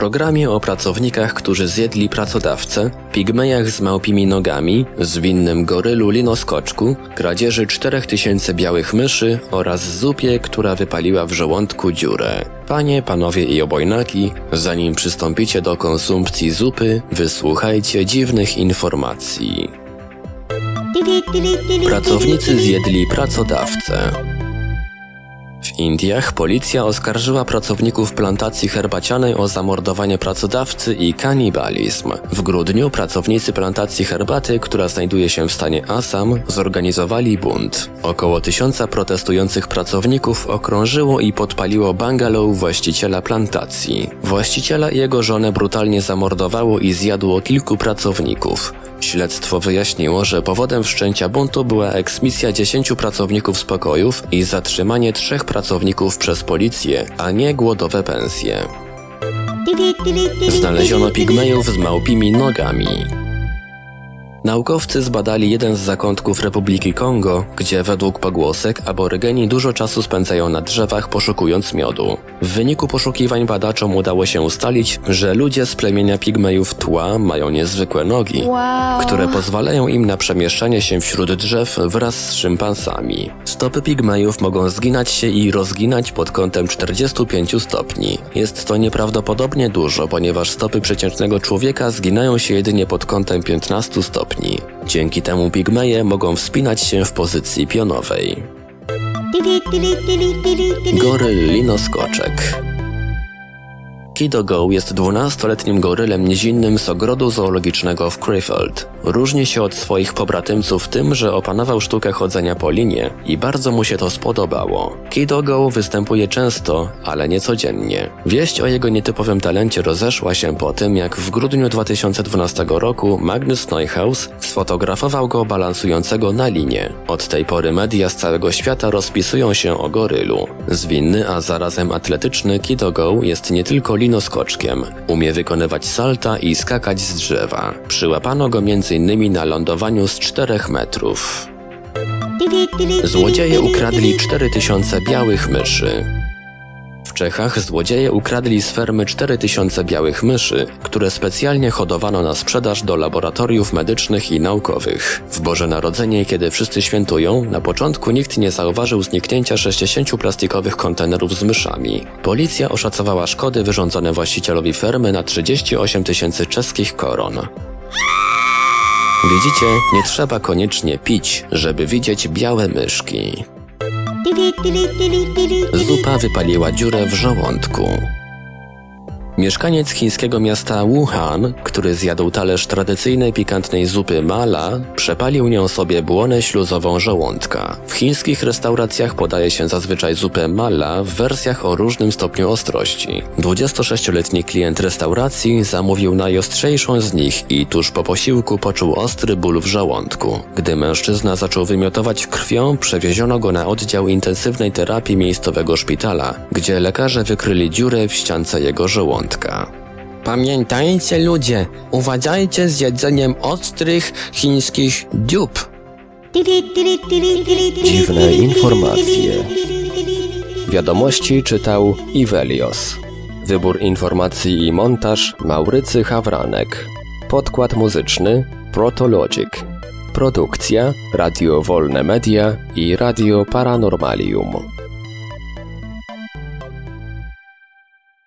Programie o pracownikach, którzy zjedli pracodawcę, pigmejach z małpimi nogami, zwinnym gorylu linoskoczku, kradzieży 4000 białych myszy oraz zupie, która wypaliła w żołądku dziurę. Panie, panowie i obojnaki, zanim przystąpicie do konsumpcji zupy, wysłuchajcie dziwnych informacji. Pracownicy zjedli pracodawcę. Indiach policja oskarżyła pracowników plantacji herbacianej o zamordowanie pracodawcy i kanibalizm. W grudniu pracownicy plantacji herbaty, która znajduje się w stanie Assam, zorganizowali bunt. Około tysiąca protestujących pracowników okrążyło i podpaliło bungalow właściciela plantacji. Właściciela i jego żonę brutalnie zamordowało i zjadło kilku pracowników. Śledztwo wyjaśniło, że powodem wszczęcia buntu była eksmisja 10 pracowników z pokojów i zatrzymanie trzech pracowników przez policję, a nie głodowe pensje. Znaleziono pigmejów z małpimi nogami. Naukowcy zbadali jeden z zakątków Republiki Kongo, gdzie według pogłosek aborygeni dużo czasu spędzają na drzewach poszukując miodu. W wyniku poszukiwań badaczom udało się ustalić, że ludzie z plemienia pigmejów tła mają niezwykłe nogi, Wow. które pozwalają im na przemieszczanie się wśród drzew wraz z szympansami. Stopy pigmejów mogą zginać się i rozginać pod kątem 45 stopni. Jest to nieprawdopodobnie dużo, ponieważ stopy przeciętnego człowieka zginają się jedynie pod kątem 15 stopni. Dzięki temu pigmeje mogą wspinać się w pozycji pionowej. Goryl linoskoczek Kidogo jest 12-letnim gorylem nizinnym z ogrodu zoologicznego w Krefeld. Różni się od swoich pobratymców tym, że opanował sztukę chodzenia po linie i bardzo mu się to spodobało. Kidogo występuje często, ale nie codziennie. Wieść o jego nietypowym talencie rozeszła się po tym, jak w grudniu 2012 roku Magnus Neuhaus sfotografował go balansującego na linie. Od tej pory media z całego świata rozpisują się o gorylu. Zwinny, a zarazem atletyczny Kidogo jest nie tylko Umie wykonywać salta i skakać z drzewa. Przyłapano go m.in. na lądowaniu z 4 metrów. Złodzieje ukradli 4000 białych myszy. W Czechach złodzieje ukradli z fermy 4000 białych myszy, które specjalnie hodowano na sprzedaż do laboratoriów medycznych i naukowych. W Boże Narodzenie, kiedy wszyscy świętują, na początku nikt nie zauważył zniknięcia 60 plastikowych kontenerów z myszami. Policja oszacowała szkody wyrządzone właścicielowi fermy na 38 tysięcy czeskich koron. Widzicie, nie trzeba koniecznie pić, żeby widzieć białe myszki. Zupa wypaliła dziurę w żołądku. Mieszkaniec chińskiego miasta Wuhan, który zjadł talerz tradycyjnej pikantnej zupy mala, przepalił nią sobie błonę śluzową żołądka. W chińskich restauracjach podaje się zazwyczaj zupę mala w wersjach o różnym stopniu ostrości. 26-letni klient restauracji zamówił najostrzejszą z nich i tuż po posiłku poczuł ostry ból w żołądku. Gdy mężczyzna zaczął wymiotować krwią, przewieziono go na oddział intensywnej terapii miejscowego szpitala, gdzie lekarze wykryli dziurę w ściance jego żołądka. Pamiętajcie ludzie, uważajcie z jedzeniem ostrych chińskich dziób. Dziwne informacje. Wiadomości czytał Ivelios. Wybór informacji i montaż Maurycy Hawranek. Podkład muzyczny Protologic. Produkcja Radio Wolne Media i Radio Paranormalium.